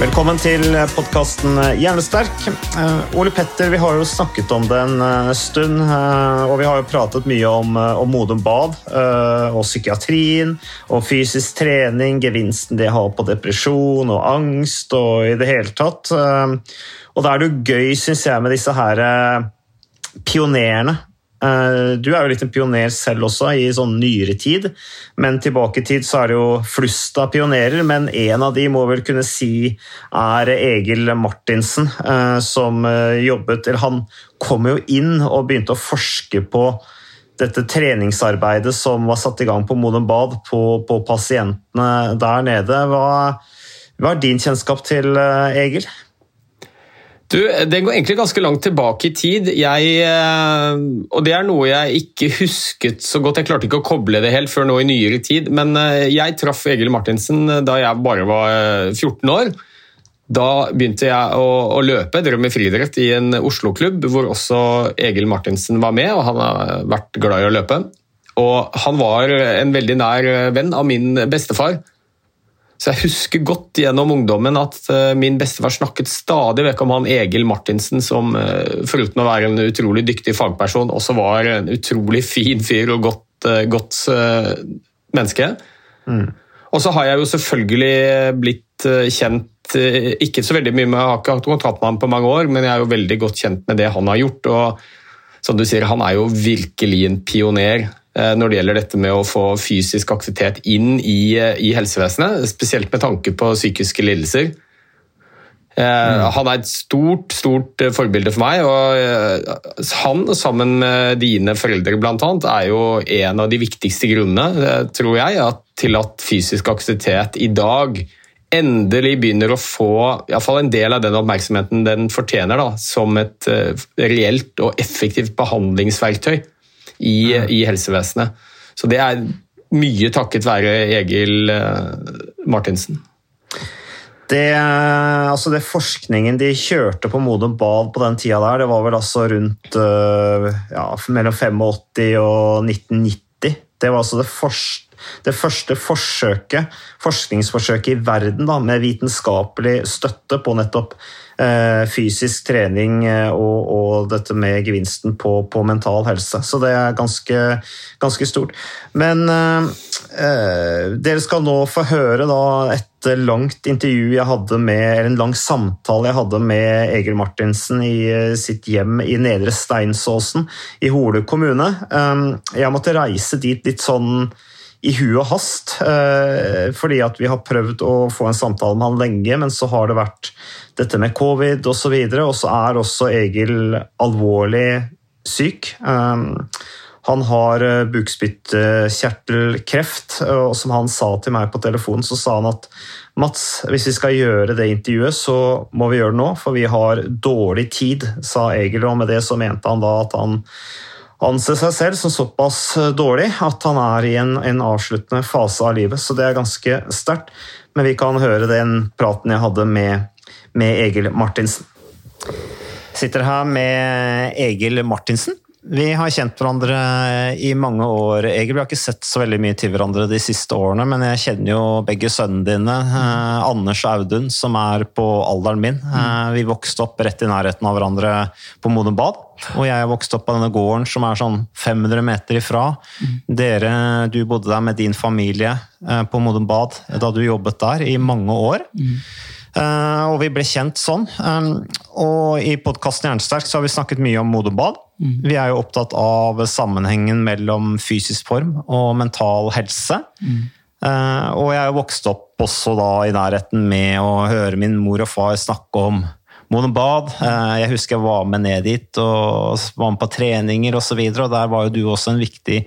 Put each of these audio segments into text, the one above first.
Velkommen til podkasten Hjernesterk. Eh, Ole Petter, vi har jo snakket om det en stund, eh, og vi har jo pratet mye om, eh, om Modum Bad og psykiatrien og fysisk trening, gevinsten de har på depresjon og angst og i det hele tatt. Og da er det jo gøy, syns jeg, med disse her pionerene. Eh, Du er jo litt en pioner selv også, i sånn nyere tid. Men tilbake i tid så er det jo flust av pionerer, men en av de må vel kunne si er Egil Martinsen, eh, som eh, jobbet Eller han kom jo inn og begynte å forske på dette treningsarbeidet som var satt i gang på Modum Bad på, på pasientene der nede. Hva, hva er din kjennskap til Egil? Du, Det går egentlig ganske langt tilbake i tid. Jeg, eh, og Det er noe jeg ikke husket så godt. Jeg klarte ikke å koble det helt før nå i nyere tid. Men eh, jeg traff Egil Martinsen da jeg bare var eh, 14 år. Da begynte jeg å, å løpe, drev med friidrett i en Oslo-klubb hvor også Egil Martinsen var med, og han har vært glad i å løpe. Og han var en veldig nær venn av min bestefar. Så jeg husker godt gjennom ungdommen at eh, min bestefar snakket stadig vekk om han Egil Martinsen, som eh, foruten å være en utrolig dyktig fagperson, også var en utrolig fin fyr og godt, eh, godt menneske. menneske. Og så har jeg jo selvfølgelig blitt kjent, ikke så veldig mye med, jeg har ikke hatt kontakt med ham på mange år, men jeg er jo veldig godt kjent med det han har gjort. og som du sier, Han er jo virkelig en pioner når det gjelder dette med å få fysisk aktivitet inn i, eh, i helsevesenet, spesielt med tanke på psykiske lidelser. Mm. Han er et stort stort eh, forbilde for meg. og eh, Han, sammen med dine foreldre blant annet, er jo en av de viktigste grunnene eh, tror jeg, at, til at fysisk aktivitet i dag endelig begynner å få i fall en del av den oppmerksomheten den fortjener, da, som et eh, reelt og effektivt behandlingsverktøy i, i helsevesenet. Så det er mye takket være Egil eh, Martinsen. Det, altså det forskningen de kjørte på Modum Bad på den tida der, det var vel altså rundt øh, ja, mellom 85 og 1990. Det var altså det første, det første forsøket, forskningsforsøket i verden da, med vitenskapelig støtte på nettopp eh, fysisk trening eh, og, og dette med gevinsten på, på mental helse. Så det er ganske, ganske stort. Men eh, eh, dere skal nå få høre da, et langt intervju jeg hadde med, eller en lang samtale jeg hadde med Egil Martinsen i eh, sitt hjem i Nedre Steinsåsen i Hole kommune. Eh, Jeg måtte reise dit litt sånn i hu og hast, eh, fordi at vi har prøvd å få en samtale med han lenge, men så har det vært dette med covid osv., og, så og så er også Egil alvorlig syk. Eh, Han har eh, bukspyttkjertelkreft, og som han sa til meg på telefonen, så sa han at Mats, hvis vi skal gjøre det intervjuet, så må vi gjøre det nå, for vi har dårlig tid, sa Egil, og med det så mente han da at han anser seg selv som såpass dårlig at han er i en, en avsluttende fase av livet. Så det er ganske sterkt. Men vi kan høre den praten jeg hadde med, med Egil Martinsen. Sitter her med Egil Martinsen. Vi har kjent hverandre i mange år. Egil, vi har ikke sett så veldig mye til hverandre de siste årene, men jeg kjenner jo begge sønnene dine, eh, Anders og Audun, som er på alderen min. Eh, vi vokste opp rett i nærheten av hverandre på Modum Bad. Og jeg vokste opp på denne gården som er sånn 500 meter ifra. Dere, du bodde der med din familie eh, på Modum Bad da du jobbet der i mange år. Eh, og vi ble kjent sånn. Um, og i podkasten Jernsterk så har vi snakket mye om modebad. Mm. Vi er jo opptatt av sammenhengen mellom fysisk form og mental helse. Eh, og jeg er jo vokst opp også da i nærheten med å høre min mor og far snakke om Modum Bad. Eh, jeg husker jeg var med ned dit og var med på treninger osv. Og, så og der var jo du også en viktig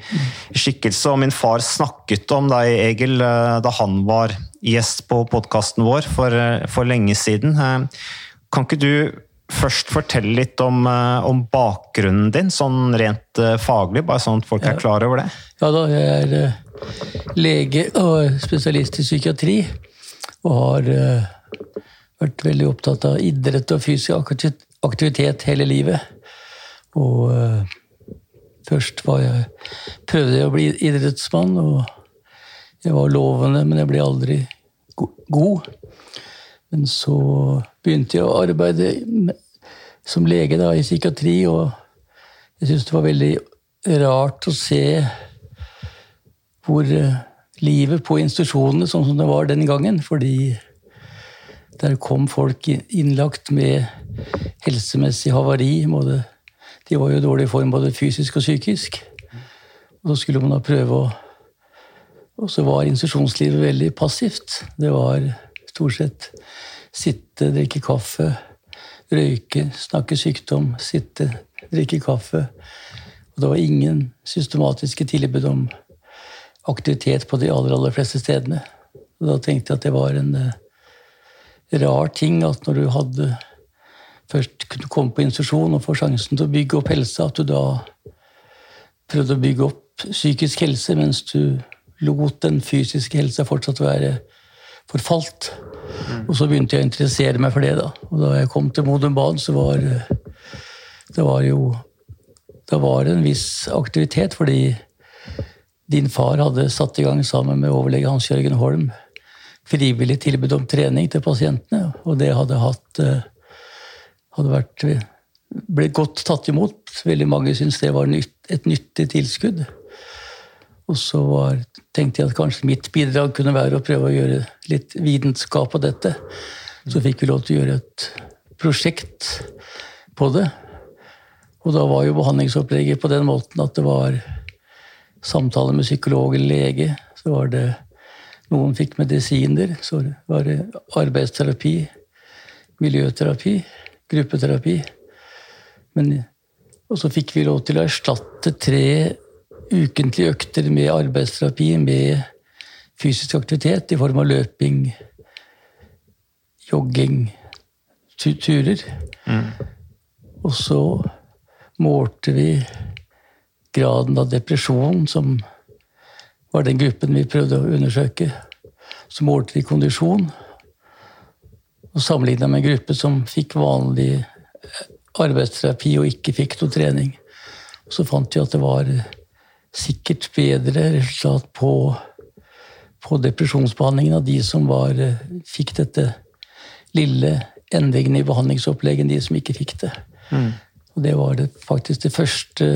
skikkelse. Og min far snakket om deg, Egil, eh, da han var gjest på podkasten vår for, eh, for lenge siden. Kan ikke du først fortelle litt om, om bakgrunnen din, sånn rent faglig, bare sånn at folk er klar over det? Ja da, jeg er lege og spesialist i psykiatri. Og har vært veldig opptatt av idrett og fysisk aktivitet hele livet. Og uh, først var jeg, prøvde jeg å bli idrettsmann, og jeg var lovende, men jeg ble aldri go- god. Men så begynte jeg å arbeide med, som lege da, i psykiatri, og jeg syntes det var veldig rart å se hvor uh, livet på institusjonene sånn som det var den gangen. Fordi der kom folk innlagt med helsemessig havari. Både, de var jo i dårlig form både fysisk og psykisk. Og så skulle man da prøve å Og så var institusjonslivet veldig passivt. Det var stort sett sitte, drikke kaffe, røyke, snakke sykdom, sitte, drikke kaffe. Og det var ingen systematiske tilbud om aktivitet på de aller, aller fleste stedene. Og da tenkte jeg at det var en eh, rar ting at når du hadde først kunne komme på institusjon og få sjansen til å bygge opp helse, at du da prøvde å bygge opp psykisk helse mens du lot den fysiske helsa fortsatt være forfalt. Og så begynte jeg å interessere meg for det. da. Og da jeg kom til Modum Bad, så var det var jo det var en viss aktivitet, fordi din far hadde satt i gang sammen med overlege Hans-Jørgen Holm frivillig tilbud om trening til pasientene, og det hadde hatt eh, hadde vært ble godt tatt imot. Veldig mange syntes det var et nyttig tilskudd. Og så var, tenkte jeg at kanskje mitt bidrag kunne være å prøve å gjøre litt vitenskap av dette. Så fikk vi lov til å gjøre et prosjekt på det. Og da var jo behandlingsopplegget på den måten at det var samtale med psykolog eller lege. Så var det Noen fikk medisiner. Så var det arbeidsterapi, miljøterapi, gruppeterapi. Men, og så fikk vi lov til å erstatte tre ukentlige økter med arbeidsterapi med fysisk aktivitet i form av løping, jogging, turer. turer. Og så målte vi graden av depresjon, som var den gruppen vi prøvde å undersøke. som målte i kondisjon, og sammenligna med en gruppe som fikk vanlig eh, arbeidsterapi og ikke fikk noe trening. Så fant vi at det var sikkert bedre resultat på, på depresjonsbehandlingen av de som var, eh, fikk dette lille endringen i behandlingsopplegget, enn de som ikke fikk det. Og det var det, faktisk det første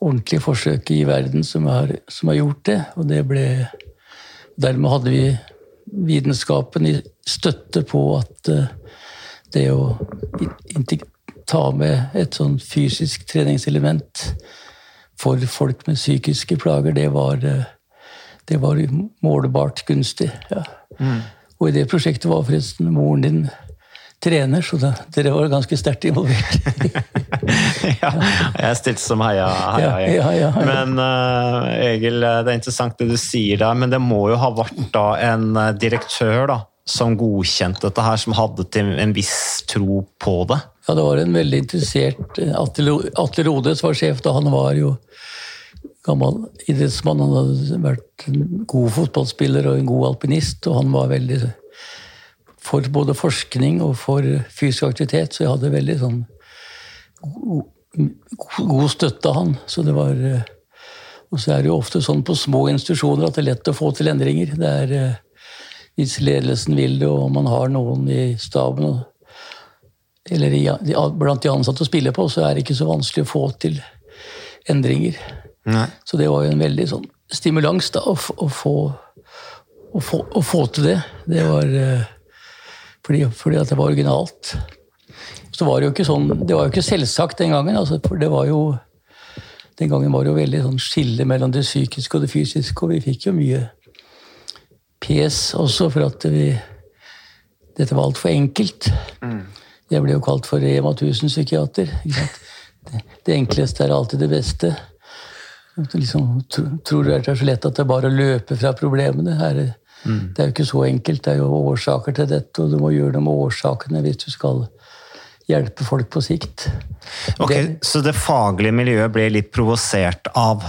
ordentlige forsøket i verden som har, som har gjort det. Og det ble Dermed hadde vi vitenskapen i støtte på at eh, det å ta med et sånn fysisk treningselement for folk med psykiske plager, det var, eh, det var målbart gunstig. Ja. Og i det prosjektet var forresten moren din trener, så da, dere var ganske sterkt involvert. ja, jeg stilte som heia, heia Ja, ja, ja. Men uh, Egil, det er interessant det du sier der, men det må jo ha vært da en eh, direktør da, som godkjente dette her, som hadde en viss tro på det. Ja, det var en veldig interessert eh, Atle Rodes var sjef da. Han var jo gammel idrettsmann. Han hadde vært en god fotballspiller og en god alpinist, og han var veldig for både forskning og for fysisk aktivitet, så jeg hadde veldig sånn go- god støtte av han. Så det var eh, Og så er det jo ofte sånn på små institusjoner at det er lett å få til endringer. Det er eh, Hvis ledelsen vil det, og man har noen i staben eller i, blant de ansatte å spille på, så er det ikke så vanskelig å få til endringer. Nei. Så det var jo en veldig sånn stimulans da, å, å, få, å, få, å få til det. Det var eh, fordi, fordi at det var originalt. Så var det jo ikke sånn, det var jo ikke selvsagt den gangen. Altså, for det var jo Den gangen var det jo veldig sånn skille mellom det psykiske og det fysiske, og vi fikk jo mye pes også for at vi dette var altfor enkelt. Jeg ble jo kalt for Rema 1000-psykiater. Det, det enkleste er alltid det beste. Du liksom tro, tror du det er så lett at det er bare å løpe fra problemene. Her, er- Det er jo ikke så enkelt. Det er jo årsaker til dette, og du må gjøre noe med årsakene hvis du skal hjelpe folk på sikt. Ok, Det- Så det faglige miljøet ble litt provosert av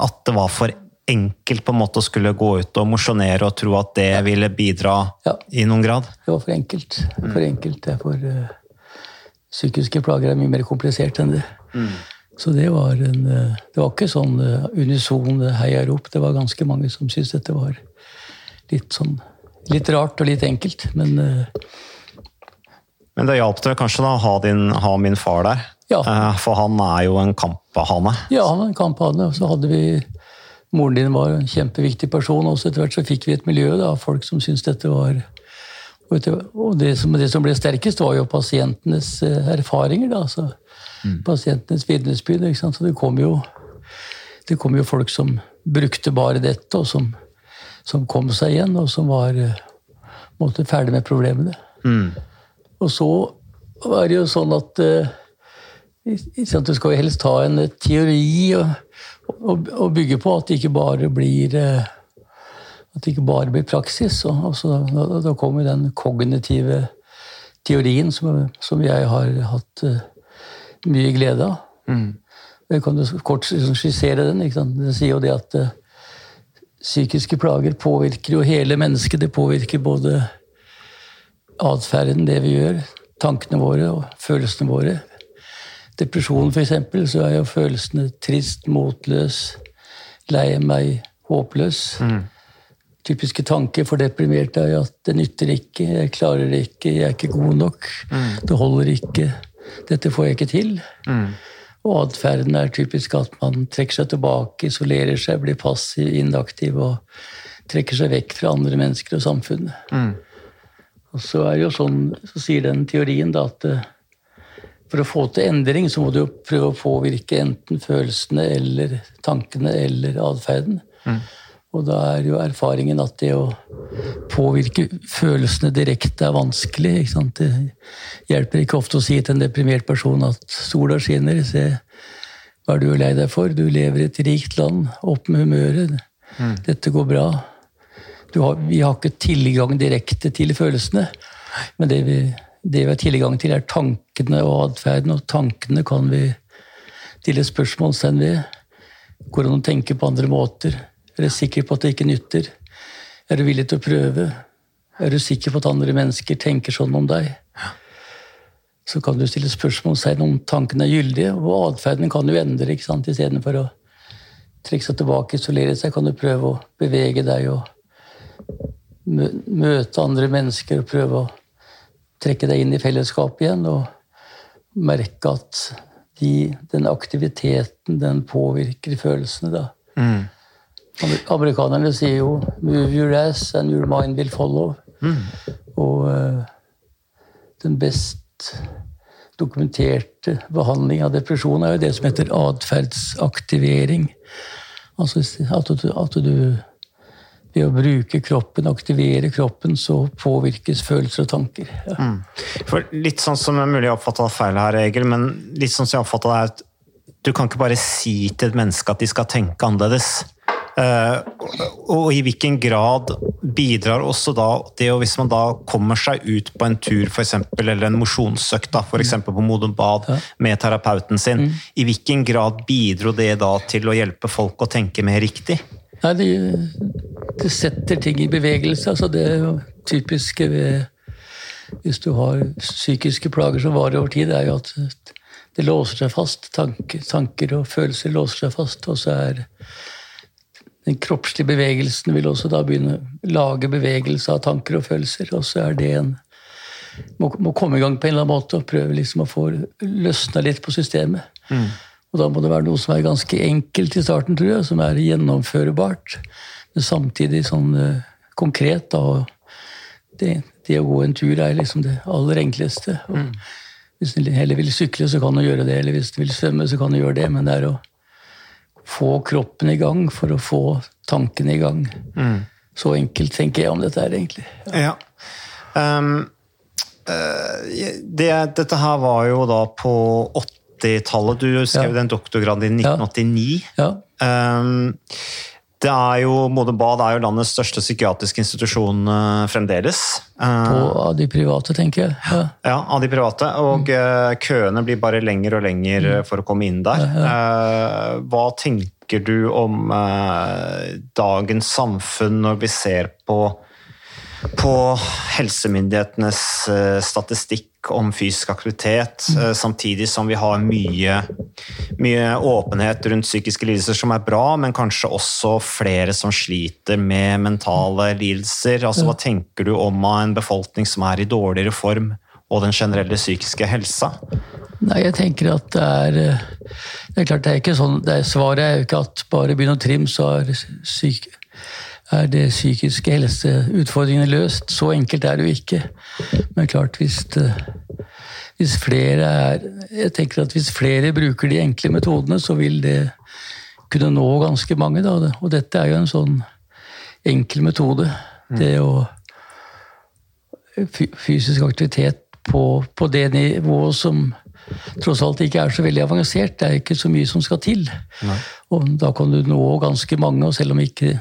at det var for enkelt på en måte å skulle gå ut og mosjonere og tro at det ville bidra Ja. i noen grad? Det var for enkelt. For enkelt. Det er for uh, Psykiske plager er mye mer komplisert enn det. Så det var en eh, Det var ikke sånn eh, unison heiarop. Det var ganske mange som syntes dette var litt sånn Litt rart og litt enkelt, men eh, Men det hjalp deg kanskje da å ha, din, ha min far der? Ja. Eh, For han er jo en kamphane. Ja, han er en kamphane. Og så hadde vi Moren din var en kjempeviktig person, og så etter hvert så fikk vi et miljø av folk som syntes dette var Og, det, som, det som ble sterkest, var jo pasientenes eh, erfaringer. da, altså Pasientenes vitnesbyrd. Så det kom jo det kom jo folk som brukte bare dette, og som, som kom seg igjen, og som var eh, måte ferdig med problemene. Og så var det jo sånn at uh, Du skal jo helst ha en eh, teori og, å, å bygge på at det ikke bare blir uh, at det ikke bare blir praksis. Og, og så, da, da kom jo den kognitive teorien som, som jeg har hatt uh, mye glede av. Jeg kan jo kort liksom skissere den. Den sier jo det at psykiske plager påvirker jo hele mennesket. Det påvirker både atferden, det vi gjør, tankene våre og følelsene våre. Depresjon, for eksempel, så er jo følelsene trist, motløs, lei meg, håpløs. Typiske tanker for deprimerte er jo at det nytter ikke, jeg klarer det ikke, jeg er ikke god nok, det holder ikke, dette får jeg ikke til. Og atferden er typisk at man trekker seg tilbake, isolerer seg, blir passiv, inaktiv og trekker seg vekk fra andre mennesker og samfunnet. Og så er det jo sånn, så sier den teorien da at eh, for å få til endring, så må du prøve å påvirke enten følelsene eller tankene eller atferden. Og da er jo erfaringen at det å påvirke følelsene direkte er vanskelig. Ikke sant? Det hjelper ikke ofte å si til en deprimert person at sola skinner, se hva er du lei deg for? Du lever i et rikt land, opp med humøret, dette går bra. Du har, vi har ikke tilgang direkte til følelsene, men det vi, det vi har tilgang til, er tankene og atferden, og tankene kan vi stille spørsmålstegn ved. Går an å tenke på andre måter? Er du sikker på at det ikke nytter? Er du villig til å prøve? Er du sikker på at andre mennesker tenker sånn om deg? Så kan du stille spørsmålstegn om tankene er gyldige, og atferden kan du endre. ikke sant? Istedenfor å trekke seg tilbake, isolere seg, kan du prøve å bevege deg og møte andre mennesker og prøve å trekke deg inn i fellesskapet igjen og merke at de, den aktiviteten, den påvirker følelsene. da. Amer- Amerikanerne sier jo 'move your ass and your mind will follow'. Og uh, den best dokumenterte behandling av depresjon er jo det som heter atferdsaktivering. Altså at du, at du ved å bruke kroppen, aktivere kroppen, så påvirkes følelser og tanker. Ja. For litt sånn som det er mulig jeg oppfatta feil her, Egil, men litt sånn som jeg oppfatta det, er at du kan ikke bare si til et menneske at de skal tenke annerledes. Eh, og, og i hvilken grad bidrar også da det å hvis man da kommer seg ut på en tur for eksempel, eller en mosjonsøkt, f.eks. på Modum Bad med terapeuten sin, i hvilken grad bidro det da til å hjelpe folk å tenke mer riktig? Nei, det, det setter ting i bevegelse. Altså det typiske ved Hvis du har psykiske plager som varer over tid, er jo at det låser seg fast. Tanker, tanker og følelser låser seg fast. Og så er den kroppslige bevegelsen vil også da begynne å lage bevegelse av tanker og følelser. Og så er det en må, må komme i gang på en eller annen måte og prøve liksom å få løsna litt på systemet. Mm. Og da må det være noe som er ganske enkelt i starten, tror jeg, som er gjennomførbart. Men samtidig sånn uh, konkret. da, det, det å gå en tur er liksom det aller enkleste. Og Hvis en heller vil sykle, så kan du gjøre det. Eller hvis du vil svømme, så kan du gjøre det. Men det er å få kroppen i gang for å få tankene i gang. Mm. Så enkelt tenker jeg om dette her, egentlig. Ja. Um, eh, det, dette her var jo da på 80-tallet. Du skrev Ja. den doktorgraden i 1989. Ja. Um, det er jo, Modum Bad er jo landets største psykiatriske institusjon uh, fremdeles. Uh, På av de private, tenker jeg. Ja. ja, av de private. Og uh, køene blir bare lengre og lengre for å komme inn der. Hva tenker du om dagens samfunn når vi ser på, på helsemyndighetenes eh, om fysisk aktivitet, eh, samtidig som vi har mye, mye åpenhet rundt psykiske lidelser som er bra, men kanskje også flere som sliter med mentale lidelser. Altså, hva tenker du om en befolkning som er i dårligere form, og den generelle psykiske helsa? Nei, jeg tenker at det er eh, Det er klart, det er ikke sånn det er, Svaret er jo ikke at bare begynn å trimme, så er, syk, er det psykiske helseutfordringene løst. Så enkelt er det jo ikke. Men klart, hvis, det, hvis flere er Jeg tenker at hvis flere bruker de enkle metodene, så vil det kunne nå ganske mange. Da. Og dette er jo en sånn enkel metode. Det å fysisk aktivitet på, på det nivået som tross alt ikke er så veldig avansert. Det er ikke så mye som skal til. Og da kan du nå ganske mange, og selv om ikke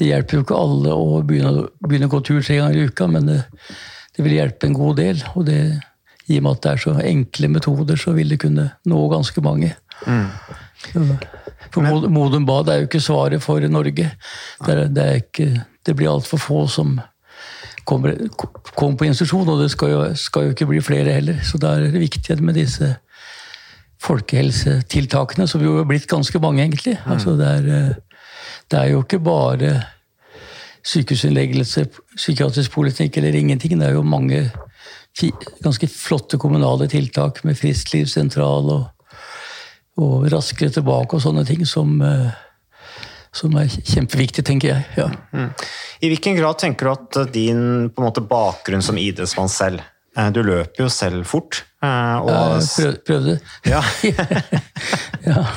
det hjelper jo ikke alle å begynne, begynne å gå tur tre ganger i uka, men det, det vil hjelpe en god del. Og det, i og med at det er så enkle metoder, så vil det kunne nå ganske mange. For men, Modum Bad er jo ikke svaret for Norge. Det, er, det, er ikke, det blir altfor få som kommer, kommer på institusjon, og det skal jo, skal jo ikke bli flere heller. Så da er det viktig med disse folkehelsetiltakene, som jo har blitt ganske mange, egentlig. Altså det, er, eh, det er jo ikke bare sykehusinnleggelse, psykiatrisk politikk eller ingenting. Det er jo mange ganske flotte kommunale tiltak med fristlivssentral og, og Raskere tilbake og sånne ting som, eh, som er kjempeviktig, tenker jeg. Ja. I hvilken grad tenker du at din måte, bakgrunn som idrettsmann selv Du løper jo selv fort. eh, Og, prøv, prøvde. ja. Ja.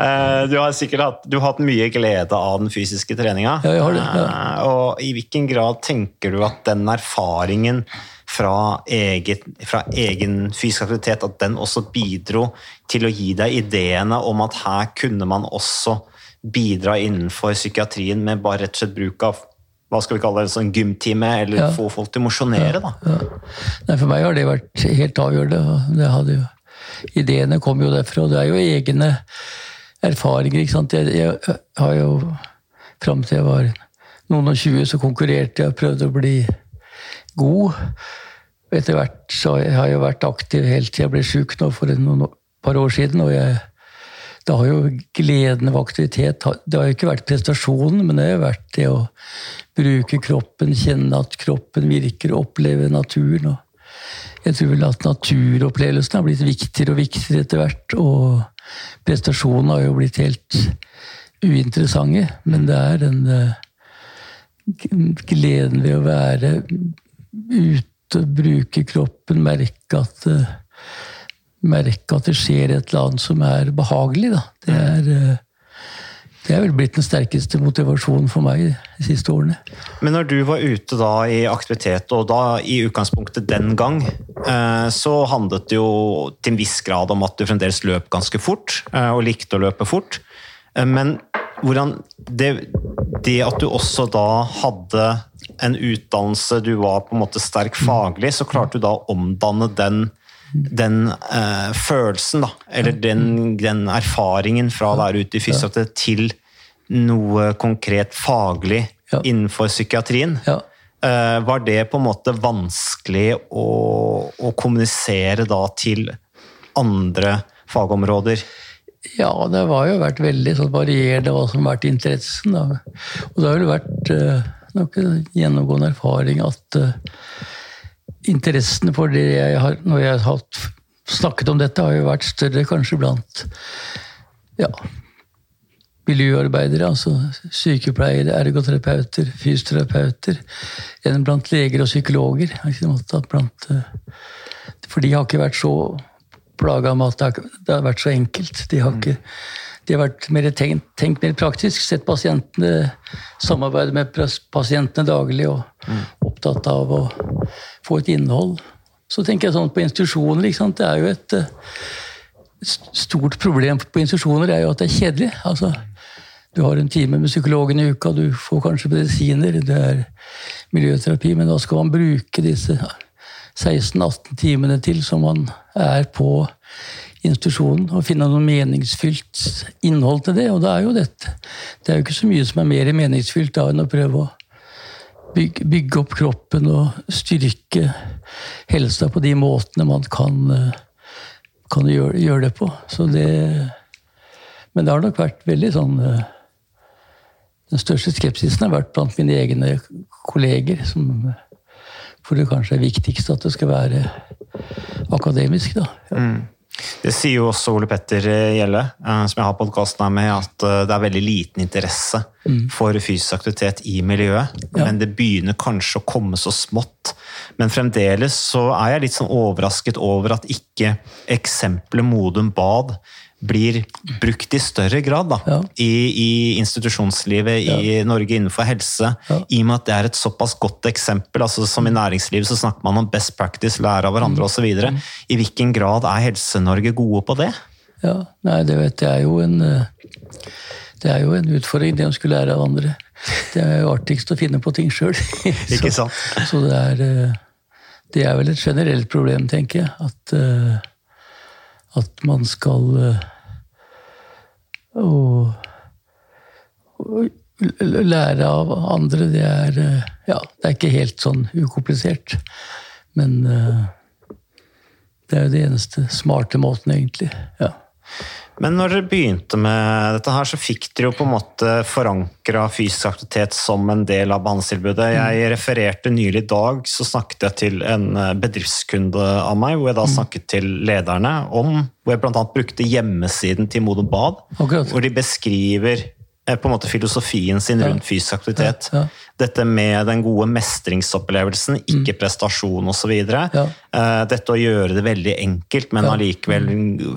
Eh, du har sikkert hatt, du har hatt mye glede av den fysiske treninga. Ja, jeg har det, ja. Eh, Og i hvilken grad tenker du at den erfaringen fra, eget, fra egen fysisk aktivitet at den også bidro til å gi deg ideene om at her kunne man også bidra innenfor psykiatrien med bare rett og slett bruk av hva skal vi kalle det, sånn gymtime, eller Ja. få folk til å mosjonere? da. Nei, For meg har det vært helt avgjørende. Det hadde jo, ideene kom jo derfra, og det er jo egne erfaringer. ikke sant? Jeg, jeg har jo Fram til jeg var noen og tjue, så konkurrerte jeg og prøvde å bli god. Etter hvert så har jeg vært aktiv helt til jeg ble sjuk nå for noen par år siden. og jeg da har jo gleden av aktivitet Det har jo ikke vært prestasjonen, men det har jo vært det å bruke kroppen, kjenne at kroppen virker, oppleve naturen. Jeg tror vel at naturopplevelsen har blitt viktigere og viktigere etter hvert. Og prestasjonene har jo blitt helt uinteressante, men det er den eh, gleden ved å være ute, bruke kroppen, merke at eh, merke at det skjer et eller annet som er behagelig. Da. Det, er, eh, det er vel blitt den sterkeste motivasjonen for meg de siste årene. Men når du var ute da i aktivitet, og da i utgangspunktet den gang, eh, så handlet det jo til en viss grad om at du fremdeles løp ganske fort, eh, og likte å løpe fort. Men hvordan det, det at du også da hadde en utdannelse, du var på en måte sterk faglig, så klarte du da å omdanne den den uh, følelsen, da, eller den, den erfaringen fra å være ute i fysioterapi til noe konkret faglig Ja. innenfor psykiatrien. Ja. Uh, var det på en måte vanskelig å, å kommunisere da til andre fagområder? Ja, det har jo vært veldig sånn varierende hva som har vært interessen. Da. Og det har vel vært uh, nok en gjennomgående erfaring at uh, interessen for det jeg har Når jeg har snakket om dette, har jo vært større kanskje blant ja, miljøarbeidere, altså sykepleiere, ergoterapeuter, fysioterapeuter, enn blant leger og psykologer. Blant, uh, for de har ikke vært så plaga med at det har vært så enkelt. De har, ikke, de har vært mer tenkt, tenkt, mer praktisk, sett pasientene, samarbeide med pasientene daglig og mm. opptatt av å få et innhold. Så tenker jeg sånn på institusjoner. Det er jo et stort problem på institusjoner er jo at det er kjedelig. Altså, du har en time med psykologen i uka, du får kanskje medisiner, det er miljøterapi, men da skal man bruke disse 16-18 timene til som man er på institusjonen, og finne noe meningsfylt innhold til det. Og det er jo dette. Det er jo ikke så mye som er mer meningsfylt da enn å prøve å bygge, bygge opp kroppen og styrke helsa på de måtene man kan, kan gjøre, gjøre, det på. Så det Men det har nok vært veldig sånn Den største skepsisen har vært blant mine egne kolleger. som hvor det kanskje er viktigst at det skal være akademisk. da. Mm. Det sier jo også Ole Petter Gjelle, eh, som jeg har podkasten her med, at eh, det er veldig liten interesse mm. for fysisk aktivitet i miljøet. Ja. Men det begynner kanskje å komme så smått. Men fremdeles så er jeg litt sånn overrasket over at ikke eksempelet Modum Bad blir brukt i større grad da, ja. i, i, institusjonslivet ja. i Norge innenfor helse. Ja. I og med at det er et såpass godt eksempel. altså Som i næringslivet så snakker man om best practice, lære av hverandre mm. osv. Mm. I hvilken grad er Helse-Norge gode på det? Ja, nei, det vet jeg jo en det er jo en utfordring, det å skulle lære av andre. Det er jo artigst å finne på ting sjøl. så, så det, er, det er vel et generelt problem, tenker jeg. At at man skal eh, og lære av andre, det er Ja, det er ikke helt sånn ukomplisert. Men eh, det er jo det eneste smarte måten, egentlig. ja. Men når dere begynte med dette her, så fikk dere jo på en måte forankra fysisk aktivitet som en del av behandlingstilbudet. Mm. Jeg refererte nylig i dag, så snakket jeg til en eh, bedriftskunde av meg, hvor jeg da mm. snakket til lederne om Hvor jeg bl.a. brukte hjemmesiden til Modum Bad, okay. hvor de beskriver på en måte filosofien sin rundt fysisk aktivitet. Ja, ja. Dette med den gode mestringsopplevelsen, ikke mm. prestasjon osv. Ja. Uh, dette å gjøre det veldig enkelt, men allikevel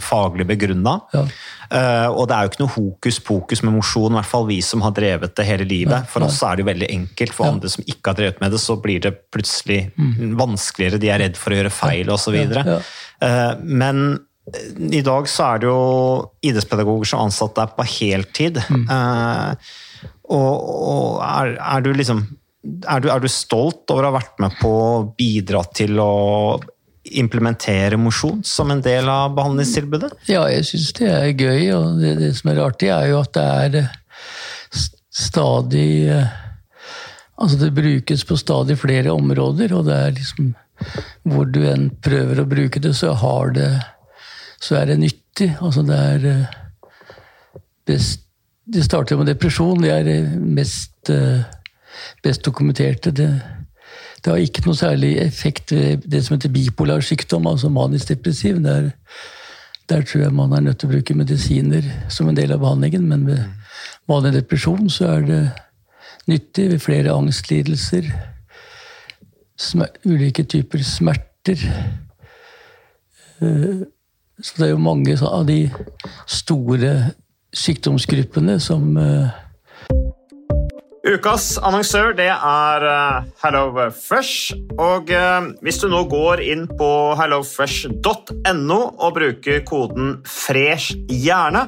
faglig begrunna. Uh, og det er jo ikke noe hokus pokus med mosjon, i hvert fall vi som har drevet det hele livet. For oss er det jo veldig enkelt. For andre som ikke har drevet med det, så blir det plutselig mm. vanskeligere. De er redd for å gjøre feil osv. Men i dag så er det jo idrettspedagoger som ansatt der på heltid. Mm. Eh, og, og er, er, du liksom er du, er du, stolt over å ha vært med på å bidra til å implementere mosjon som en del av behandlingstilbudet? Ja, jeg syns det er gøy, og det, det, som er artig, er jo at det er eh, stadig eh, Altså det brukes på stadig flere områder, og det er liksom Hvor du enn prøver å bruke det, så har det så er det nyttig. Altså det er eh, best Det starter med depresjon. Det er eh, mest eh, best dokumenterte. Det, det, har ikke noe særlig effekt ved det som heter bipolar sykdom, altså manisk depressiv. Der, der tror jeg man er nødt til å bruke medisiner som en del av behandlingen, men ved vanlig depresjon så er det nyttig ved flere angstlidelser, ulike typer smerter. Så det er jo mange av de store sykdomsgruppene som uh... Ukas annonsør det er HelloFresh. Og uh, hvis du nå går inn på hellofresh.no og bruker koden 'fresh hjerne',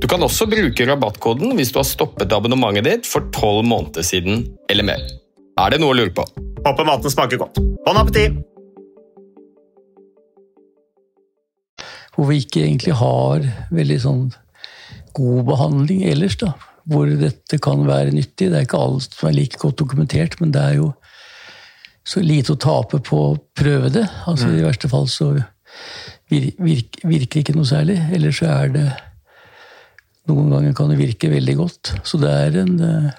Du kan også bruke rabattkoden hvis du har stoppet abonnementet ditt for tolv måneder siden eller mer. Er det noe å lure på? Håper maten smaker godt. Bon appétit! hvor vi ikke egentlig har veldig sånn god behandling ellers, da. Hvor dette kan være nyttig. Det er ikke alt som er like godt dokumentert, men det er jo så lite å tape på å prøve det. Altså I verste fall så virker det ikke noe særlig. Eller så er det Noen ganger kan det virke veldig godt. Så det er en eh,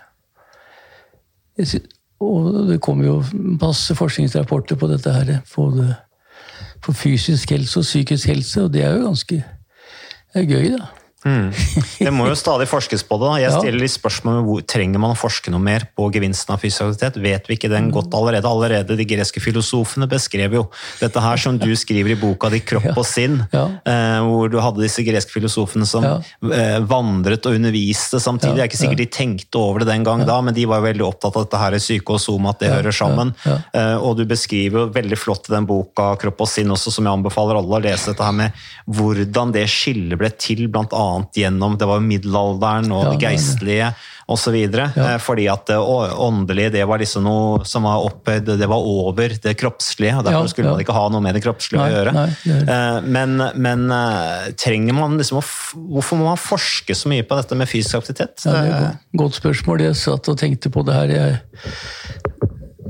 Og det kommer jo masse forskningsrapporter på dette her. Både for fysisk helse og psykisk helse, og det er jo ganske det er gøy, da. Det må jo stadig forskes på det. da. Jeg stiller litt spørsmål om hvor trenger man å forske noe mer på gevinsten av fysisk aktivitet. Vet vi ikke den godt allerede? Allerede de greske filosofene beskrev jo dette her som du skriver i boka di 'Kropp og sinn', Ja. eh, hvor du hadde disse greske filosofene som Ja. eh, vandret og underviste samtidig. Det er ikke sikkert de tenkte over det den gang da, men de var jo veldig opptatt av at dette her er syke og soma, at det hører sammen. Eh, Og du beskriver jo veldig flott i den boka 'Kropp og sinn' også, som jeg anbefaler alle å lese dette her med hvordan det skillet ble til, blant annet gjennom det var middelalderen og Ja, geistlige osv. Ja. Fordi at det åndelige det var liksom noe som var opphøyd, det var over det kroppslige. og Derfor Ja, skulle man ikke ha noe med det kroppslige Nei, å gjøre. nei, det det. Eh, Men, men eh, trenger man liksom å Hvorfor må man forske så mye på dette med fysisk aktivitet? Ja, det er godt- spørsmål. Jeg satt og tenkte på det her. Jeg,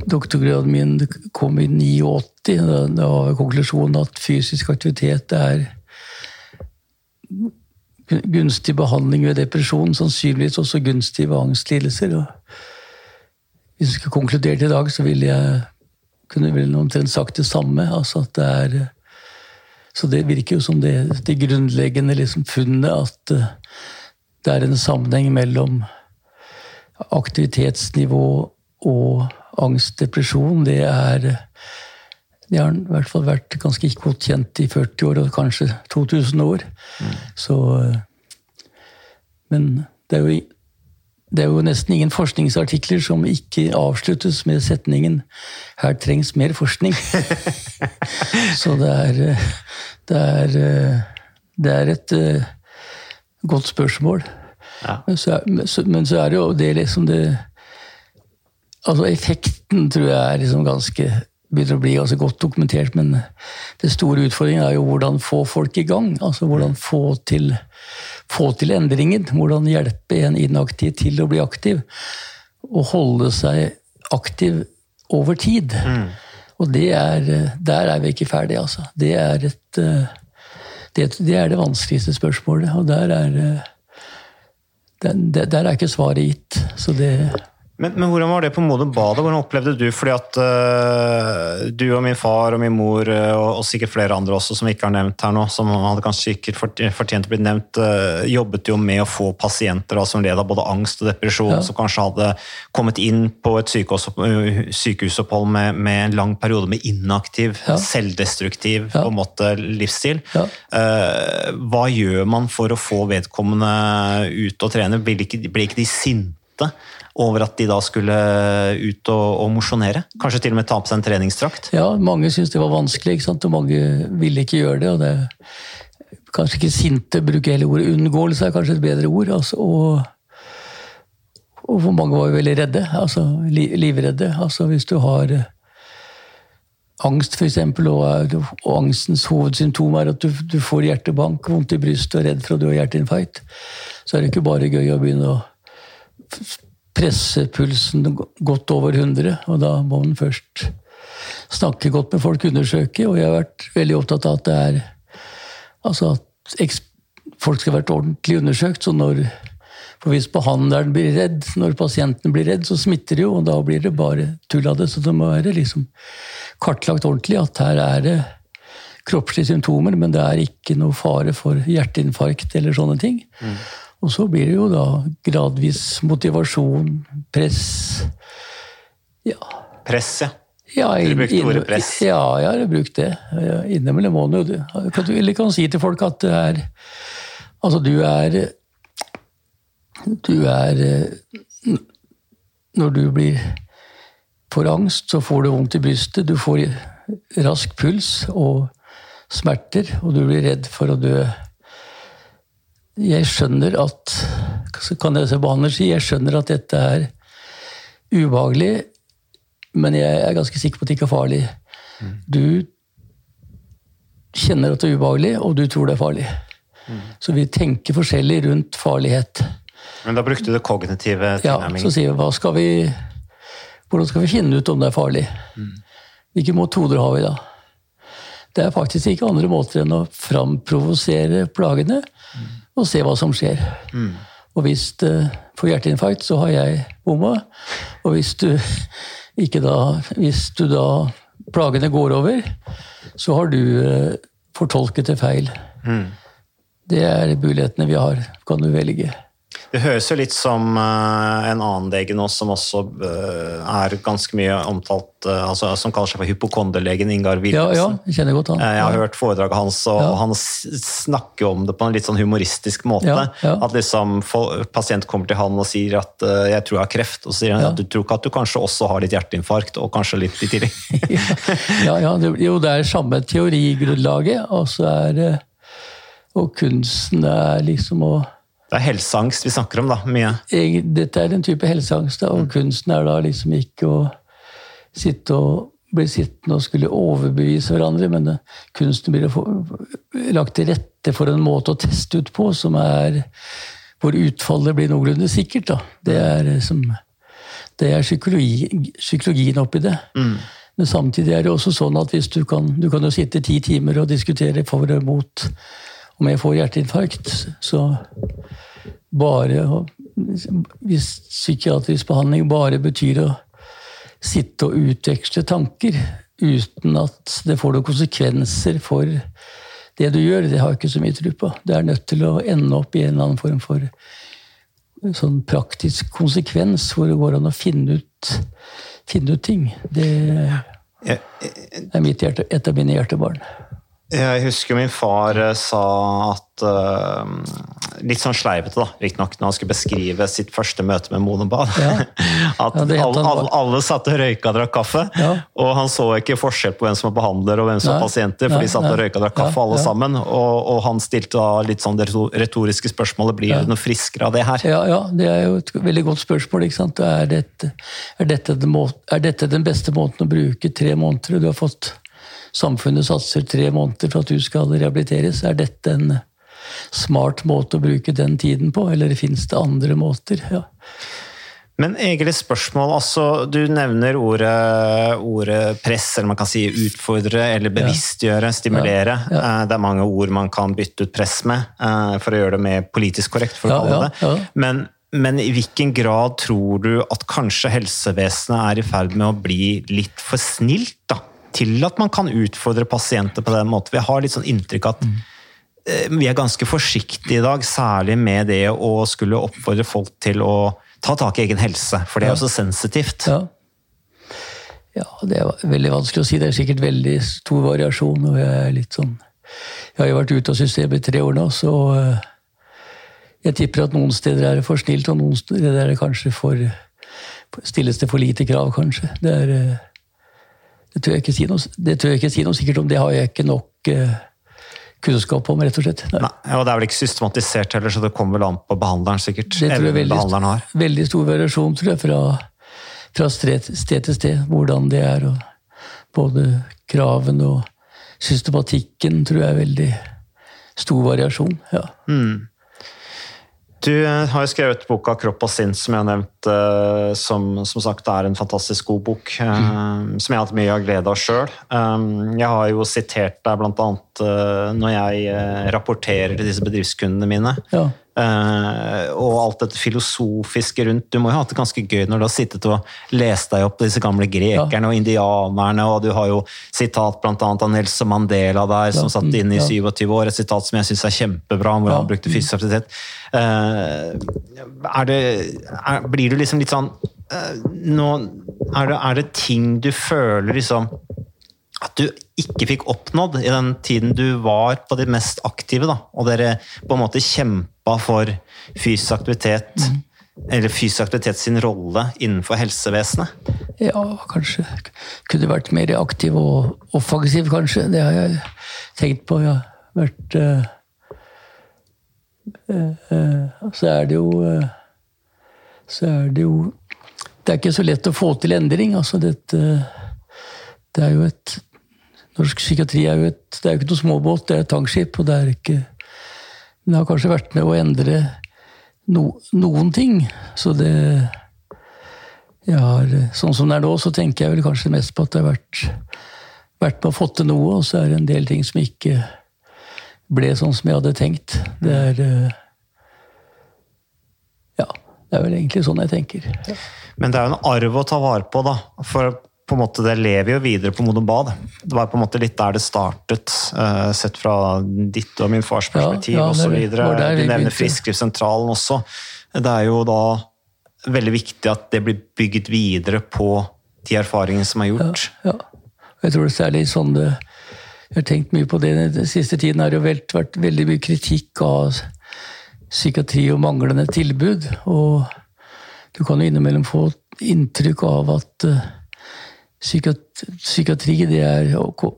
doktorgraden min kom i 89. Da, da var konklusjonen at fysisk aktivitet er gunstig behandling ved depresjon, sannsynligvis også gunstig ved angstlidelser. Og hvis jeg skulle konkludert i dag, så ville jeg kunne vel omtrent sagt det samme. altså at det er så det virker jo som det, det grunnleggende liksom funnet at eh, det er en sammenheng mellom aktivitetsnivå og angst, depresjon. Det er det har i hvert fall vært ganske godt kjent i 40 år, og kanskje 2000 år. Så eh, Men det er jo det er jo nesten ingen forskningsartikler som ikke avsluttes med setningen 'Her trengs mer forskning'. Så det er, eh, det er, eh, det er et godt spørsmål. Ja. Men, så er, men så er det jo det liksom det Altså effekten tror jeg er liksom ganske begynner å bli ganske godt dokumentert, men den store utfordringen er jo hvordan få folk i gang. Altså hvordan få til, få til endringen. Hvordan hjelpe en inaktiv til å bli aktiv. Og holde seg aktiv over tid. Og det er, der er vi ikke ferdige, altså. Det er, et, det, det er det vanskeligste spørsmålet. Og der er, der, der er ikke svaret gitt. Så det Men, men hvordan var det på Modum Bad? Hvordan opplevde du fordi at uh, du og min far og min mor uh, og, og, sikkert flere andre også som vi ikke har nevnt her nå, som hadde kanskje ikke fortjent å bli nevnt, uh, jobbet jo med å få pasienter da, som led av både angst og depresjon, ja. som kanskje hadde kommet inn på et sykehusopphold med, med, en lang periode med inaktiv, ja. selvdestruktiv ja. på en måte livsstil. hva gjør man for å få vedkommende ut og trene? Blir ikke, blir ikke de sinte? Over at de da skulle ut og, og mosjonere? Kanskje til og med ta på seg en treningsdrakt? Ja, mange syntes det var vanskelig, og mange ville ikke gjøre det. og det Kanskje ikke sinte, bruker hele ordet. Unngåelse er kanskje et bedre ord. Altså, og, og for mange var jo veldig redde. altså Livredde. Altså hvis du har eh, angst, f.eks., og, og angstens hovedsymptom er at du, du får hjertebank, vondt i brystet og redd for at du har hjerteinfarkt, så er det ikke bare gøy å begynne å presse pulsen godt over 100, og da må man først snakke godt med folk, undersøke. Og jeg har vært veldig opptatt av at det er Altså at folk skal vært ordentlig undersøkt. så når for hvis behandleren blir redd, når pasienten blir redd, så smitter det jo, og da blir det bare tull av det. Så det må være liksom kartlagt ordentlig at her er det kroppslige symptomer, men det er ikke noe fare for hjerteinfarkt eller sånne ting. Mm. Og så blir det jo da gradvis motivasjon, press Ja. Press, ja. Ja, du brukte ordet press? Ja, jeg har brukt det. Innimellom må du Eller kan si til folk at det er Altså, du er Du er Når du blir får angst, så får du vondt i brystet, du får rask puls og smerter, og du blir redd for å dø jeg skjønner at kan jeg behandler si, jeg skjønner at dette er ubehagelig, men jeg er ganske sikker på at det ikke er farlig. Du kjenner at det er ubehagelig, og du tror det er farlig. Så vi tenker forskjellig rundt farlighet. Men da brukte du det kognitive tilnærmingen? Ja, så sier vi skal vi hvordan skal vi finne ut om det er farlig? Hvilke metoder har vi da? Det er faktisk ikke andre måter enn å framprovosere plagene og se hva som skjer. Mm. Og hvis du får hjerteinfarkt, så har jeg bomma. Og hvis du ikke da Hvis du da plagene går over, så har du uh, fortolket det feil. Mm. Det er mulighetene vi har. Kan du velge. Det høres jo litt som uh, en annen lege nå som også uh, er ganske mye omtalt, uh, altså, som kaller seg for hypokonderlegen Ingar Wilhelmsen. Ja, ja, jeg kjenner godt han. jeg har hørt foredraget hans, og ja. han snakker om det på en litt sånn humoristisk måte. Ja. At liksom pasient kommer til han og sier at 'jeg tror jeg har kreft', og så sier han at du tror ikke at du kanskje også har litt hjerteinfarkt, og kanskje litt i tillegg. ja, ja, det, jo, det er samme teorigrunnlaget, og så er det Og kunsten er liksom å det er helseangst vi snakker om, da. Mye. Dette er en type helseangst, og kunsten er da liksom ikke å sitte og bli sittende og skulle overbevise hverandre, men kunsten blir lagt til rette for en måte å teste ut på som er hvor utfallet blir noenlunde sikkert. Da. Det er, som, det er psykologi, psykologien oppi det. Mm. Men samtidig er det også sånn at hvis du kan, du kan jo sitte ti timer og diskutere for og mot om jeg får hjerteinfarkt, så bare Hvis psykiatrisk behandling bare betyr å sitte og utveksle tanker uten at det får noen konsekvenser for det du gjør, det har jeg ikke så mye tro på. Det er nødt til å ende opp i en eller annen form for sånn praktisk konsekvens, hvor det går an å finne ut, finne ut ting. Det er mitt hjerte, et av mine hjertebarn. Jeg husker min far eh, sa at uh, Litt sånn sleivete, da, riktignok, når han skulle beskrive sitt første møte med Monobad. Ja. at Ja, alle, alle, alle satt og røyka og drakk kaffe. Ja. Og han så ikke forskjell på hvem som var behandler og hvem som var pasienter, for Nei, de satt og nei. røyka og drakk kaffe alle sammen. Og, og han stilte da litt sånn det retoriske spørsmålet Blir det noe friskere av det her? Ja, ja, det er jo et veldig godt spørsmål. ikke sant? Er dette, er, dette den er dette den beste måten å bruke tre måneder? Du har fått Samfunnet satser tre måneder for at du skal rehabiliteres. Er dette en smart måte å bruke den tiden på, eller fins det andre måter? Ja. Men egentlig spørsmål, altså Du nevner ordet, ordet press, eller man kan si utfordre, eller bevisstgjøre, stimulere. Ja, ja. Det er mange ord man kan bytte ut press med, eh, for å gjøre det mer politisk korrekt. for å kalle det. Men, men i hvilken grad tror du at kanskje helsevesenet er i ferd med å bli litt for snilt da, til at man kan utfordre pasienter på den måten? Vi har litt sånn inntrykk at eh, vi er ganske forsiktige i dag, særlig med det å skulle oppfordre folk til å ta tak i egen helse, for det er jo så sensitivt. Ja. ja, det er veldig vanskelig å si. Det er sikkert veldig stor variasjon. og Jeg er litt sånn... Jeg har jo vært ute av systemet i tre år nå, så eh, jeg tipper at noen steder er det for snilt, og noen steder er det kanskje for Stilles det for lite krav, kanskje. Det er eh, det tør jeg ikke si noe, det tør jeg ikke si noe sikkert om. Det har jeg ikke nok eh, kunnskap om, rett og slett. Nei. Nei, og det er vel ikke systematisert heller, så det kommer vel an på behandleren, sikkert. Det tror jeg veldig, behandleren har. veldig stor variasjon tror jeg, fra, fra sted, sted til sted, hvordan det er. Og både kravene og systematikken tror jeg er veldig stor variasjon. Ja. Du eh, har jo skrevet boka 'Kropp og sinn', som jeg har nevnt, eh, som, som sagt er en fantastisk god bok. eh, Mm. Som jeg har hatt mye av glede av sjøl. Jeg har jo sitert deg bl.a. når jeg rapporterer til disse bedriftskundene mine. Ja. Eh, og alt dette filosofiske rundt. Du må jo ha hatt det ganske gøy når du har sittet og lest deg opp disse gamle grekerne og indianerne, og du har jo sitat bl.a. av Nelson Mandela der, som Ja, satt inne i ja. 27 år. Et sitat som jeg syns er kjempebra, hvor Ja. han brukte fysisk aktivitet. Eh, er det, er, blir du liksom litt sånn eh, nå, er, det, er det ting du føler liksom at du ikke fikk oppnådd i den tiden du var på de mest aktive, da, og dere på en måte kjempa for fysisk aktivitet, eller fysisk aktivitet sin rolle innenfor helsevesenet? ja, kanskje kunne vært mer aktiv og offensiv, kanskje. Det har jeg tenkt på. Jeg har vært uh, uh, uh, Så er det jo Så er det jo Det er ikke så lett å få til endring. altså dette Det er jo et Norsk psykiatri er jo et, det er jo ikke noe småbåt, det er et tankskip. og det er ikke Den har kanskje vært med å endre no, noen ting. Så det jeg har, Sånn som det er nå, så tenker jeg vel kanskje mest på at det har vært, vært med å få til noe, og så er det en del ting som ikke ble sånn som jeg hadde tenkt. Det er eh, Ja, det er vel egentlig sånn jeg tenker. Men det er jo en arv å ta vare på, da. For på en måte det lever jo videre på Modum Bad. Det var på en måte litt der det startet, eh, sett fra ditt og min fars perspektiv ja, ja, osv. Du nevner. Frisklivssentralen også. Det er jo da veldig viktig at det blir bygget videre på de erfaringene som er gjort. Ja. Og Jeg tror det er særlig sånn det Jeg har tenkt mye på det den siste tiden. har det jo vært, vært veldig mye kritikk av psykiatri og manglende tilbud. Og du kan jo innimellom få inntrykk av at eh, psykiat- psykiatri det er å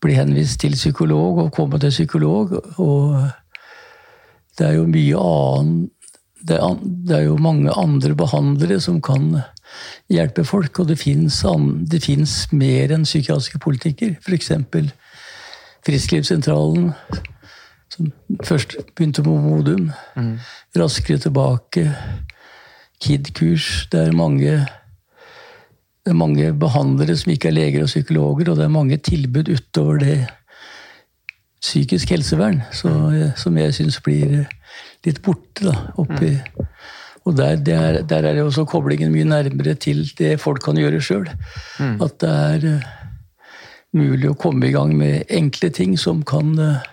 bli henvist til psykolog og komme til psykolog. Og det er jo mye annen det er, det er jo mange andre behandlere som kan hjelpe folk, og det fins mer enn psykiatriske politiker. F.eks. Frisklivssentralen, som først begynte med Modum. Raskere tilbake. KID-kurs. Det er mange det er mange behandlere som ikke er leger og psykologer, og det er mange tilbud utover det psykisk helsevern så, som jeg syns blir litt borte. da, oppi. Og der, der, der er også koblingen mye nærmere til det folk kan gjøre sjøl. At det er eh, mulig å komme i gang med enkle ting som kan eh,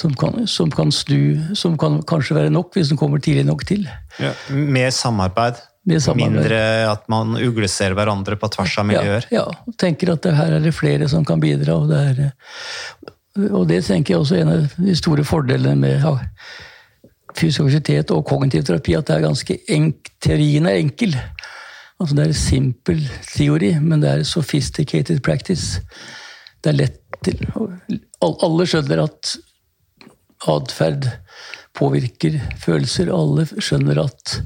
som kan, som kan snu, som kan kanskje være nok hvis den kommer tidlig nok til. Ja, med samarbeid. Mindre at man ugleser hverandre på tvers av miljøer. Ja, ja. tenker at her er det flere som kan bidra. Og det, er, og det tenker jeg også er en av de store fordelene med ja, fysisk og kognitiv terapi, at det er ganske enk, teorien er enkel. Altså Det er simpel teori, men det er sophisticated practice. Det er lett til Alle skjønner at atferd påvirker følelser. Alle skjønner at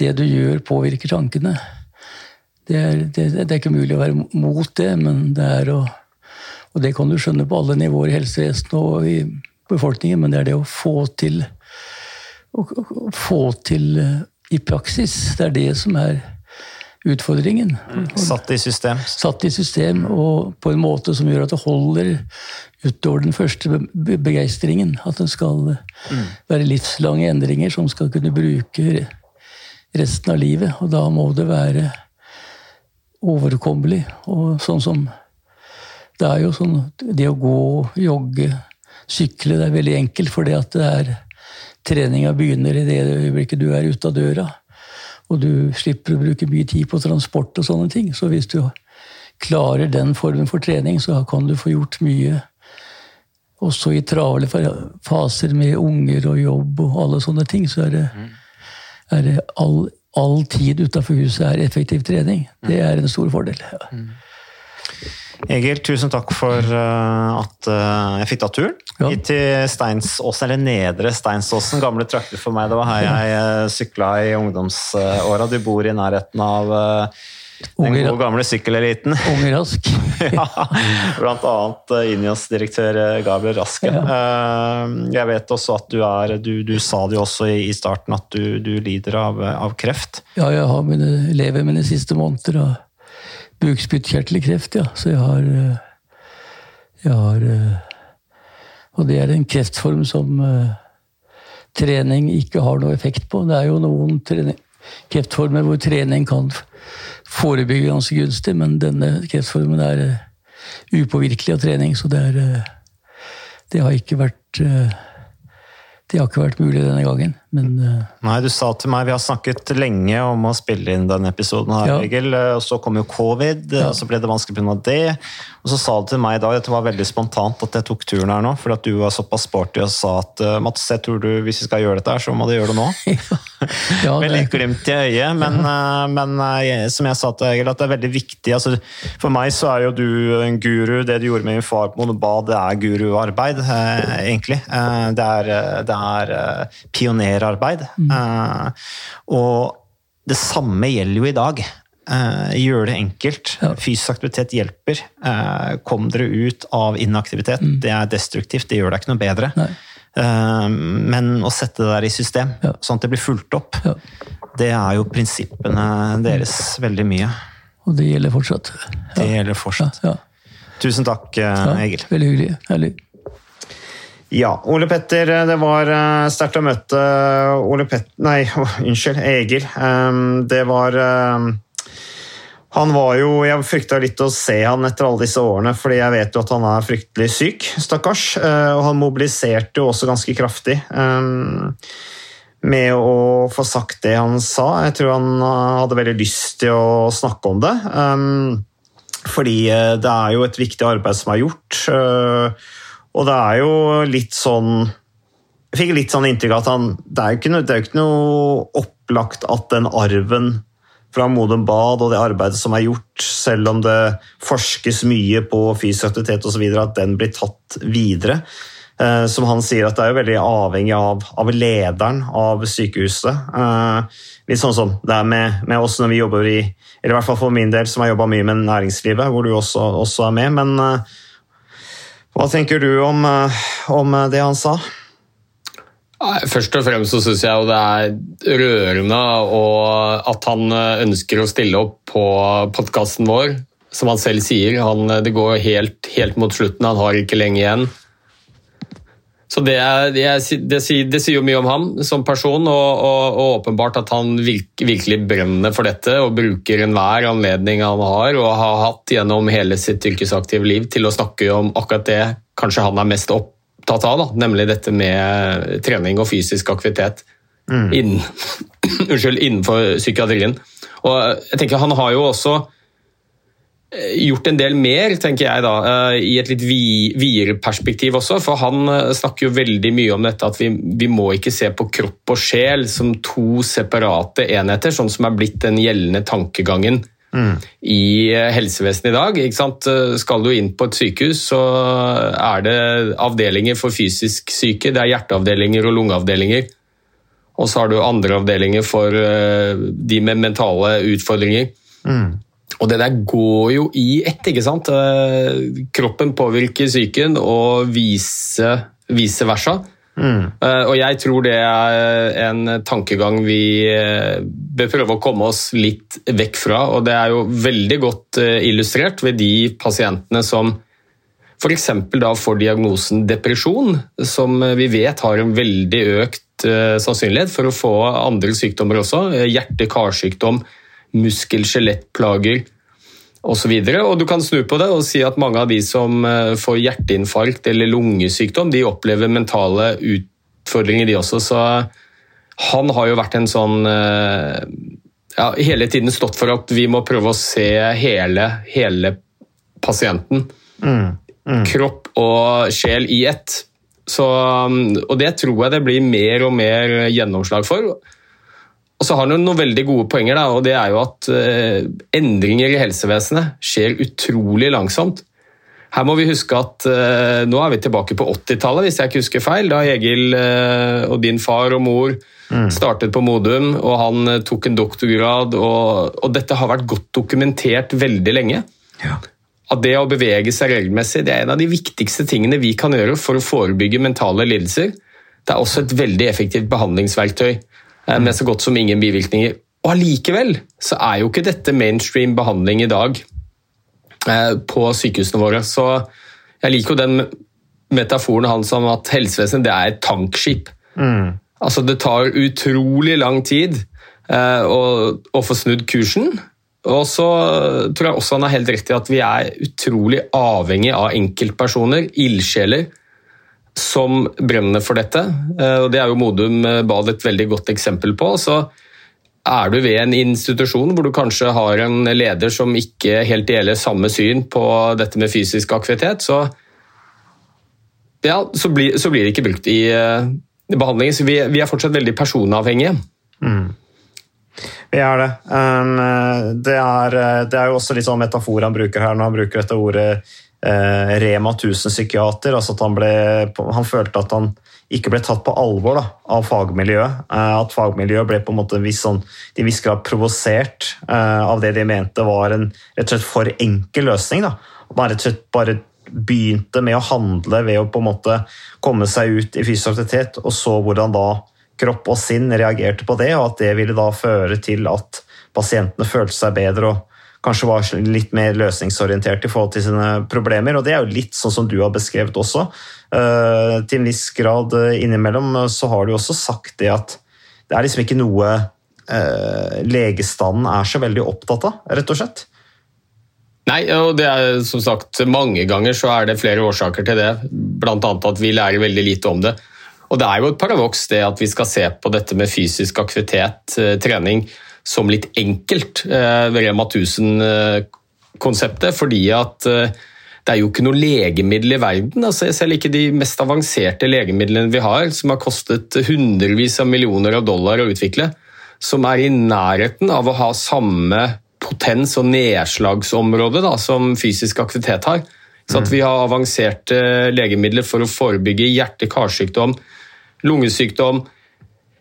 det du gjør, påvirker tankene. Det er, det, det er ikke mulig å være mot det, men det er å Og det kan du skjønne på alle nivåer i helsevesenet og i befolkningen, men det er det å få til å, å få til eh, i praksis. Det er det som er utfordringen. Satt i system. Satt i system, og på en måte som gjør at det holder utover den første begeistringen. At det skal mm. være livslange endringer som skal kunne bruke resten av livet. Og da må det være overkommelig. Og sånn som Det er jo sånn Det å gå, jogge, sykle, det er veldig enkelt fordi at det er treninga begynner i det øyeblikket du er ute av døra. Og du slipper å bruke mye tid på transport og sånne ting. Så hvis du klarer den formen for trening, så kan du få gjort mye. Også i travle faser med unger og jobb og alle sånne ting, så er det mm er all, all tid utafor huset er effektiv trening. Det er en stor fordel. Mm. Egil, tusen takk for uh, at uh, jeg fikk ta turen ja. hit til Steinsåsen, eller Nedre Steinsåsen. Gamle trakter for meg. Det var her jeg uh, sykla i ungdomsåra. Du bor i nærheten av den gode, gamle sykkeleliten. Unge Rask. ja, blant annet eh, Inios-direktør eh, Gabriel Raske. Ja. Eh, jeg vet også at du er Du, du sa det jo også i starten at du, du lider av, av, kreft. Ja, jeg har mine, lever mine siste måneder av bukspyttkjertelkreft, ja. Så jeg har Jeg har Og det er en kreftform som trening ikke har noe effekt på. Det er jo noen trening, kreftformer hvor trening kan forebygge ganske gunstig, men denne kreftformen er uh, upåvirkelig av trening, så det, er, uh, det har ikke vært uh, det har ikke vært mulig denne gangen, men uh... Nei, du sa til meg Vi har snakket lenge om å spille inn denne episoden, her, ja. Egil. Og så kom jo covid, ja. og så ble det vanskelig pga. det. Og så sa du til meg i dag, dette var veldig spontant, at jeg tok turen her nå, fordi at du var såpass sporty og sa at Mats, jeg tror du, hvis vi skal gjøre dette her, så må du gjøre det nå. ja, Med litt glimt i øyet, men, men, som jeg sa til Egil, at det er veldig viktig. Altså, for meg så er jo du en guru. Det du gjorde med min far på Monobad, det er guruarbeid, egentlig. Det er, det er uh, pionerarbeid. Mm. Uh, og det samme gjelder jo i dag. Uh, gjør det enkelt. Ja. Fysisk aktivitet hjelper. Uh, kom dere ut av inaktivitet. Mm. Det er destruktivt, det gjør deg ikke noe bedre. Men å sette det der i system, ja. sånn at det blir fulgt opp, ja. det er jo prinsippene deres veldig mye. Og det gjelder fortsatt. Det gjelder fortsatt. Tusen takk, Egil. Veldig hyggelig. Herlig. Ja, Ole Petter, eh, det var eh, sterkt å møte eh, Ole Petter Nei, unnskyld, Egil. Det var Han var jo Jeg frykta litt å se han etter alle disse årene, fordi jeg vet jo at han er fryktelig syk, stakkars. Og han mobiliserte jo også ganske kraftig med å få sagt det han sa. Jeg tror han hadde veldig lyst til å snakke om det. Fordi det er jo et viktig arbeid som er gjort. Og det er jo litt sånn Jeg fikk litt sånn inntrykk av at han Det er jo ikke noe, ikke noe opplagt at den arven fra Modum Bad og det arbeidet som er gjort, selv om det forskes mye på fysisk aktivitet osv., at den blir tatt videre. Eh, som han sier, at det er jo veldig avhengig av, av lederen av sykehuset. Eh, litt sånn som det er med, med, oss når vi jobber i Eller i hvert fall for min del, som har jobba mye med næringslivet, hvor du også, også er med. men eh, hva tenker du om, eh, om det han sa? Først og fremst så syns jeg det er rørende at han eh, ønsker å stille opp på podkasten vår. Som han selv sier, han, det går helt, helt mot slutten, han har ikke lenge igjen. Så det, det, det, det, sier jo mye om ham som person, og, og, og åpenbart at han virkelig brenner for dette og bruker enhver anledning han har og har hatt gjennom hele sitt yrkesaktive liv til å snakke om akkurat det kanskje han er mest opptatt av, da, nemlig dette med trening og fysisk aktivitet. innen, unnskyld, innenfor psykiatrien. Og jeg tenker Han har jo også gjort en del mer, tenker jeg da, eh, i et litt vi- videre perspektiv også. For han eh, snakker jo veldig mye om dette at vi, vi må ikke se på kropp og sjel som to separate enheter, sånn som er blitt den gjeldende tankegangen i eh, helsevesenet i dag. Ikke sant? Eh, Skal du inn på et sykehus, så er det avdelinger for fysisk syke, det er hjerteavdelinger og lungeavdelinger. Og så har du andre avdelinger for eh, de med mentale utfordringer. Og det der går jo i ett, ikke sant? Eh, Kroppen påvirker psyken, og vice, vice versa. Mm. Og jeg tror det er en tankegang vi eh, bør prøve å komme oss litt vekk fra. Og det er jo veldig godt eh, illustrert ved de pasientene som f.eks. da får diagnosen depresjon, som vi vet har en veldig økt eh, sannsynlighet for å få andre sykdommer også. eh, Hjerte-karsykdom, muskel-skjelettplager osv. Og du kan snu på det og si at mange av de som eh, får hjerteinfarkt eller lungesykdom, de opplever mentale utfordringer, de også. Så han har jo vært en sånn eh, ja, Hele tiden stått for at vi må prøve å se hele, hele pasienten. Kropp og sjel i ett. Så, og det tror jeg det blir mer og mer gjennomslag for. Og så har han jo noen veldig gode poenger, da, og det er jo at eh, endringer i helsevesenet skjer utrolig langsomt. Her må vi huske at eh, nå er vi tilbake på 80-tallet, hvis jeg ikke husker feil, da Egil eh, og din far og mor startet på Modum, og han eh, tok en doktorgrad, og, og dette har vært godt dokumentert veldig lenge. At det å bevege seg regelmessig det er en av de viktigste tingene vi kan gjøre for å forebygge mentale lidelser. Det er også et veldig effektivt behandlingsverktøy eh, med så godt som ingen bivirkninger. Og allikevel så er jo ikke dette mainstream behandling i dag eh, på sykehusene våre. Så jeg liker jo den metaforen hans om at helsevesenet det er et tankskip. Altså Det tar utrolig lang tid eh, å, å få snudd kursen. Og så tror jeg også han har helt rett i at vi er utrolig avhengig av enkeltpersoner, ildsjeler, som brenner for dette. Eh, Og Det er jo Modum Bad et veldig godt eksempel på. Så er du ved en institusjon hvor du kanskje har en leder som ikke helt deler samme syn på dette med fysisk aktivitet, så, ja, så, blir, så blir det ikke brukt i i behandlingen. Så vi, vi er fortsatt veldig personavhengige. Vi er det. Det, er, det er jo også litt sånn metafor han bruker her når han bruker dette ordet eh, Rema 1000-psykiater. altså at han, ble, han følte at han ikke ble tatt på alvor da, av fagmiljøet. Eh, at fagmiljøet ble på en måte viss, sånn, de viss grad provosert eh, av det de mente var en rett og slett for enkel løsning. Da. Man rett og slett bare begynte med å handle ved å på en måte komme seg ut i fysisk aktivitet, og så hvordan da kropp og sinn reagerte på det, og at det ville da føre til at pasientene følte seg bedre og kanskje var litt mer løsningsorientert i forhold til sine problemer. Og det er jo litt sånn som du har beskrevet også. Eh, til en viss grad eh, innimellom eh, så har du også sagt det at det er liksom ikke noe legestanden er så veldig opptatt av, rett og slett. Nei, og det er som sagt mange ganger så er det flere årsaker til det. Annet at vi lærer veldig lite om det. Og det er jo et paradoks det at vi skal se på dette med fysisk aktivitet, trening, som litt enkelt eh, ved Rema 1000-konseptet, fordi at eh, det er jo ikke noe legemiddel i verden. Altså, selv ikke de mest avanserte legemidlene vi har, som har kostet hundrevis av millioner av dollar å utvikle, som er i nærheten av å ha samme potens og nedslagsområde da, som fysisk aktivitet har. Så at Vi har avanserte legemidler for å forebygge hjerte-karsykdom, lungesykdom.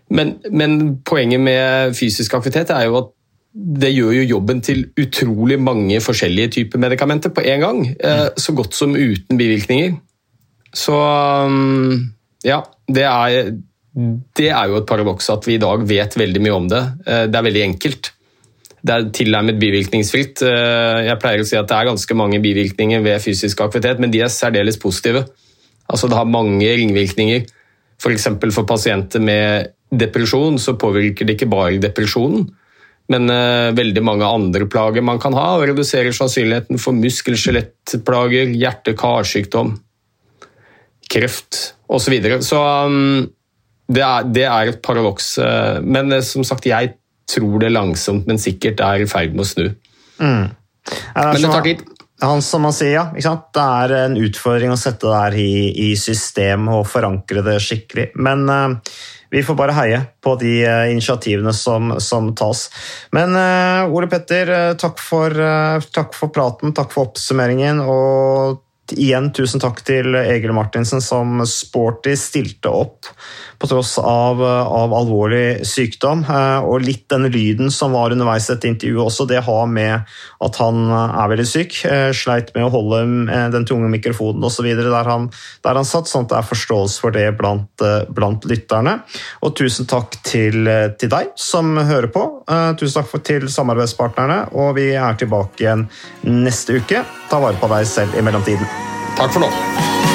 Men, men poenget med fysisk aktivitet er jo at det gjør jo jobben til utrolig mange forskjellige typer medikamenter på en gang. eh, Så godt som uten bivirkninger. Så um, ja, det er, det er jo et paradoks at vi i dag vet veldig mye om det. Eh, Det er veldig enkelt. Det er tilnærmet bivirkningsfritt. Eh, Jeg pleier å si at det er ganske mange bivirkninger ved fysisk aktivitet, men de er særdeles positive. Altså Det har mange ringvirkninger. F.eks. For, for pasienter med depresjon så påvirker det ikke bare depresjonen, men eh, veldig mange andre plager man kan ha, og reduserer sannsynligheten for muskel-skjelettplager, hjerte-karsykdom, kreft osv. Så, så um, Det er, det er et paradoks. eh, Men eh, som sagt, jeg tror det langsomt, men sikkert er i ferd med å snu. Mm. Det Men det tar tid. Han, som han sier, ja? Det er en utfordring å sette det her i, i system og forankre det skikkelig. Men eh, vi får bare heie på de eh, initiativene som, som tas. Men eh, Ole Petter, eh, takk for, takk for praten, takk for oppsummeringen. Og igjen tusen takk til Egil Martinsen som sporty stilte opp på tross av, av alvorlig sykdom. Eh, Og litt den lyden som var underveis i dette intervjuet også, det har med at han er veldig syk. eh, Sleit med å holde eh, den tunge mikrofonen osv. Der, han- der han satt, sånn at det er forståelse for det blant, blant lytterne. Og tusen takk til, til deg som hører på. Tusen takk for, til samarbeidspartnerne, og vi er tilbake igjen neste uke. Ta vare på deg selv i mellomtiden. Takk for nå.